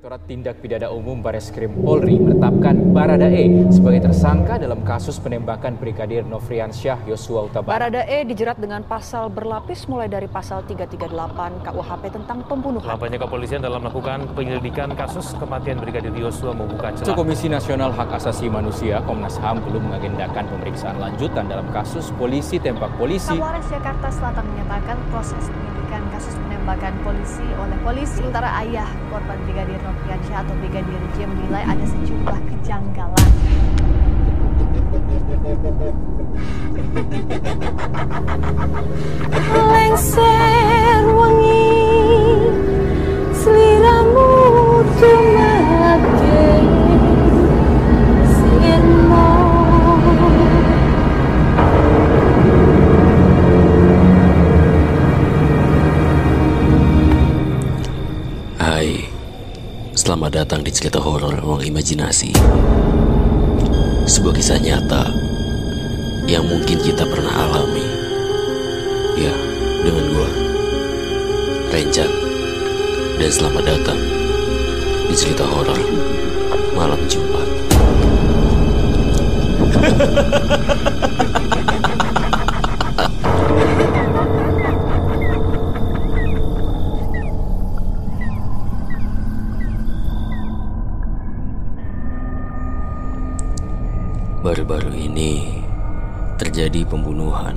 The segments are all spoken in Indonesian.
Direktorat Tindak Pidana Umum Bareskrim Polri menetapkan Barada E sebagai tersangka dalam kasus penembakan Brigadir Nofriansyah Yosua Utabarat. Barada E dijerat dengan pasal berlapis mulai dari pasal 338 KUHP tentang pembunuhan. Lamanya kepolisian dalam melakukan penyelidikan kasus kematian Brigadir Yosua membuka celah. Komisi Nasional Hak Asasi Manusia Komnas HAM belum mengagendakan pemeriksaan lanjutan dalam kasus polisi tembak polisi. Kapolres Jakarta Selatan menyatakan proses penyidikan kasus penembakan polisi oleh polisi. Sementara ayah korban Brigadir Nofriansyah atau Brigadir J menilai ada sejumlah kejanggalan. lengser selamat datang di cerita horor ruang imajinasi. Sebuah kisah nyata yang mungkin kita pernah alami. Ya, dengan gua, Renjan. Dan selamat datang di cerita horor malam Jumat. terjadi pembunuhan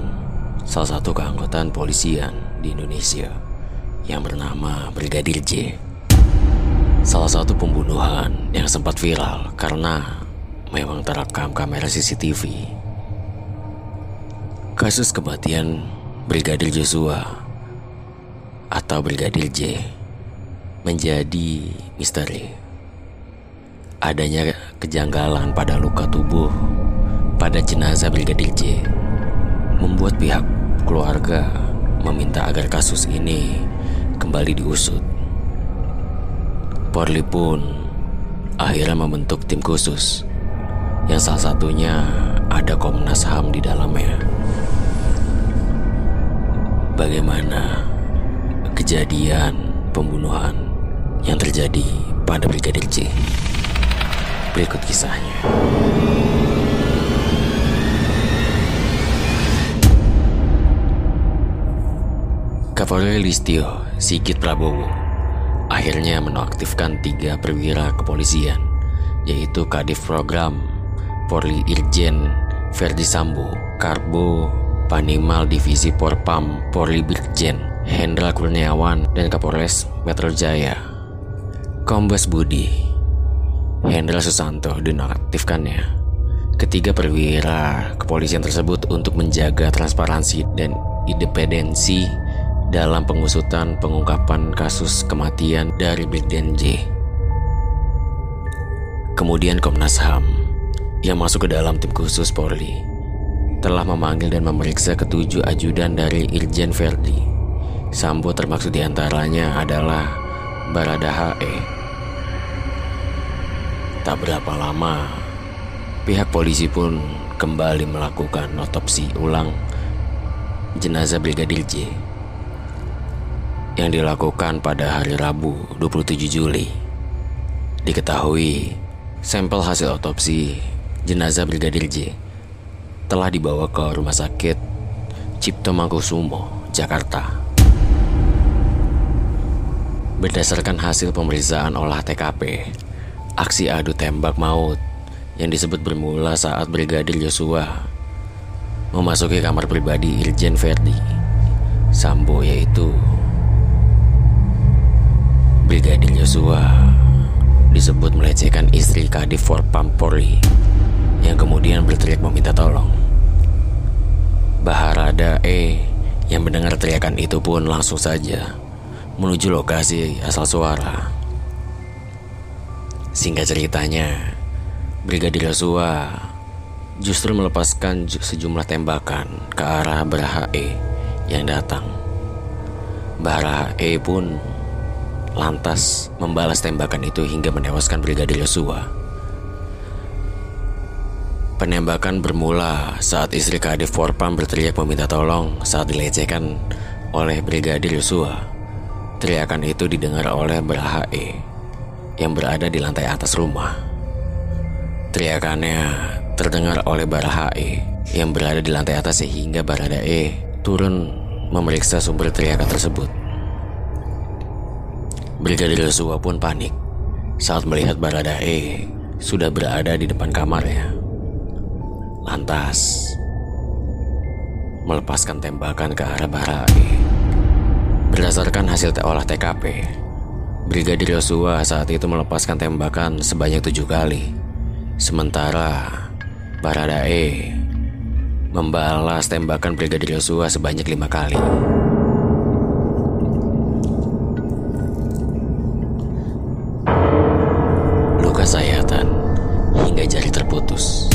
salah satu keanggotaan polisian di Indonesia yang bernama Brigadir J. Salah satu pembunuhan yang sempat viral karena memang terekam kamera CCTV. Kasus kematian Brigadir Joshua atau Brigadir J menjadi misteri adanya kejanggalan pada luka tubuh pada jenazah Brigadir J membuat pihak keluarga meminta agar kasus ini kembali diusut. Polri pun akhirnya membentuk tim khusus yang salah satunya ada Komnas HAM di dalamnya. Bagaimana kejadian pembunuhan yang terjadi pada Brigadir J? Berikut kisahnya. Listio Sigit Prabowo akhirnya menonaktifkan tiga perwira kepolisian, yaitu Kadif Program Polri Irjen Verdi Sambo, Karbo Panimal Divisi Porpam Polri Brigjen Hendra Kurniawan, dan Kapolres Metro Jaya Kombes Budi Hendra Susanto dinonaktifkannya. Ketiga perwira kepolisian tersebut untuk menjaga transparansi dan independensi dalam pengusutan pengungkapan kasus kematian dari Brigjen J. Kemudian Komnas HAM yang masuk ke dalam tim khusus Polri telah memanggil dan memeriksa ketujuh ajudan dari Irjen Verdi. Sambo termaksud di antaranya adalah Barada HE. Tak berapa lama, pihak polisi pun kembali melakukan otopsi ulang jenazah Brigadir J yang dilakukan pada hari Rabu 27 Juli. Diketahui sampel hasil otopsi jenazah Brigadir J telah dibawa ke Rumah Sakit Cipto Mangkusumo, Jakarta. Berdasarkan hasil pemeriksaan olah TKP, aksi adu tembak maut yang disebut bermula saat Brigadir Yosua memasuki kamar pribadi Irjen Verdi Sambo yaitu Brigadir Yosua disebut melecehkan istri Kadif Forpam Polri yang kemudian berteriak meminta tolong. Baharada E yang mendengar teriakan itu pun langsung saja menuju lokasi asal suara. Singkat ceritanya, Brigadir Yosua justru melepaskan ju- sejumlah tembakan ke arah Baraha E yang datang. Baraha E pun lantas membalas tembakan itu hingga menewaskan Brigadir Yosua. Penembakan bermula saat istri Kadif Forpam berteriak meminta tolong saat dilecehkan oleh Brigadir Yosua. Teriakan itu didengar oleh Baraha E yang berada di lantai atas rumah. Teriakannya terdengar oleh Barahai yang berada di lantai atas sehingga Baradae turun memeriksa sumber teriakan tersebut. Brigadir Yosua pun panik saat melihat Baradae sudah berada di depan kamarnya. Lantas, melepaskan tembakan ke arah Baradae. Berdasarkan hasil olah TKP, Brigadir Yosua saat itu melepaskan tembakan sebanyak tujuh kali. Sementara Baradae membalas tembakan Brigadir Yosua sebanyak lima kali. Terputus.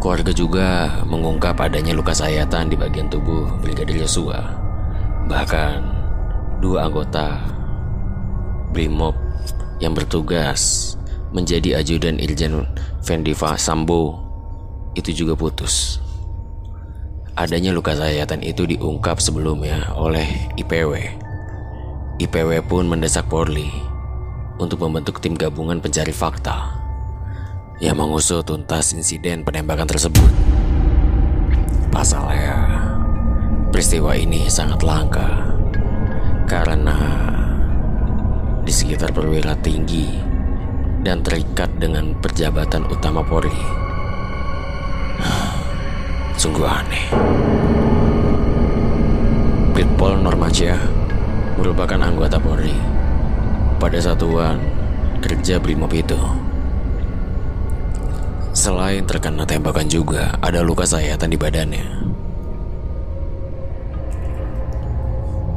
Keluarga juga mengungkap adanya luka sayatan di bagian tubuh Brigadir Yosua. Bahkan dua anggota Brimob yang bertugas menjadi ajudan Irjen Fendi Sambo itu juga putus. Adanya luka sayatan itu diungkap sebelumnya oleh IPW. IPW pun mendesak Polri untuk membentuk tim gabungan pencari fakta yang mengusut tuntas insiden penembakan tersebut. Pasalnya, peristiwa ini sangat langka karena di sekitar perwira tinggi dan terikat dengan perjabatan utama Polri. Sungguh aneh. Brigpol Normansyah merupakan anggota Polri pada satuan kerja Brimob itu. Selain terkena tembakan juga ada luka sayatan di badannya.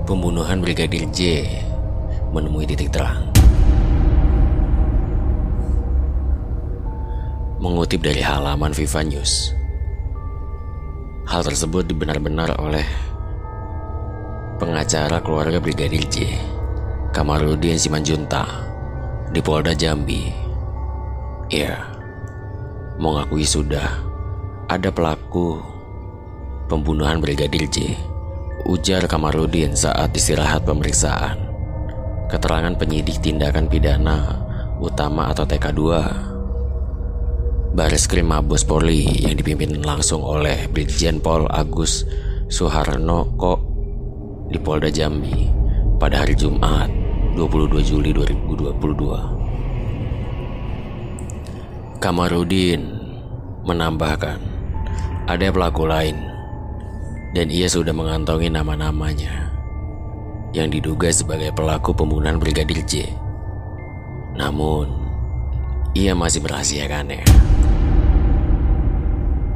Pembunuhan Brigadir J menemui titik terang. Mengutip dari halaman Viva News, hal tersebut dibenar-benar oleh pengacara keluarga Brigadir J, Kamarudin Simanjunta, di Polda Jambi. Ya, mengakui sudah ada pelaku pembunuhan Brigadir J. Ujar Kamarudin saat istirahat pemeriksaan. Keterangan penyidik tindakan pidana utama atau TK2 Baris Krim Mabes Polri yang dipimpin langsung oleh Brigjen Pol Agus Suharno Ko di Polda Jambi pada hari Jumat 22 Juli 2022. Kamarudin menambahkan ada pelaku lain dan ia sudah mengantongi nama-namanya yang diduga sebagai pelaku pembunuhan Brigadir J. Namun, ia masih merahasiakannya.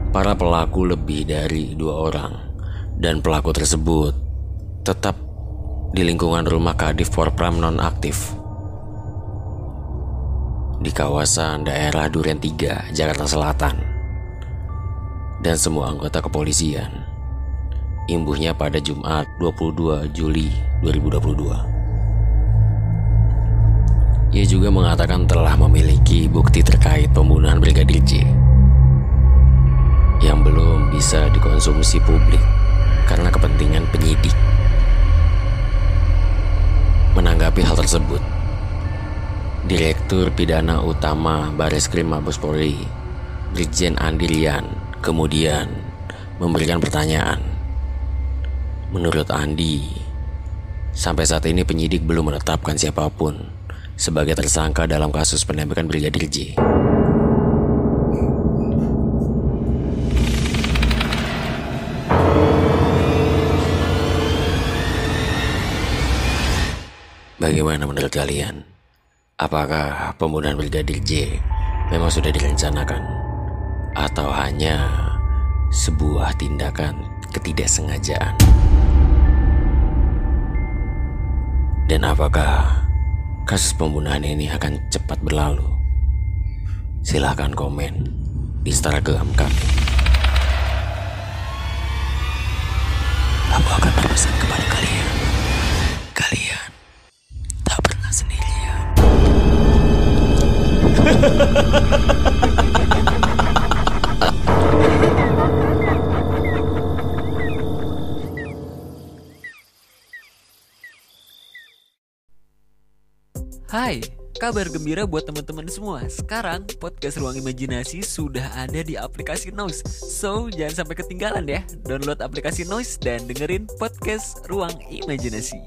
Para pelaku lebih dari dua orang dan pelaku tersebut tetap di lingkungan rumah Kadif Porpram nonaktif di kawasan daerah Duren 3, Jakarta Selatan. Dan semua anggota kepolisian imbuhnya pada Jumat 22 Juli 2022. Ia juga mengatakan telah memiliki bukti terkait pembunuhan Brigadir J yang belum bisa dikonsumsi publik karena kepentingan penyidik. Menanggapi hal tersebut, Direktur Pidana Utama Baris Krim Mabes Polri, Brigjen Andilian, kemudian memberikan pertanyaan Menurut Andi, sampai saat ini penyidik belum menetapkan siapa pun sebagai tersangka dalam kasus penembakan Brigadir J. Bagaimana menurut kalian? Apakah pembunuhan Brigadir J memang sudah direncanakan? Atau hanya sebuah tindakan ketidaksengajaan? Dan apakah kasus pembunuhan ini akan cepat berlalu? Silahkan komen di Instagram kami. Hai, kabar gembira buat teman-teman semua. Sekarang podcast Ruang Imajinasi sudah ada di aplikasi Noise. So, jangan sampai ketinggalan ya. Download aplikasi Noise dan dengerin podcast Ruang Imajinasi.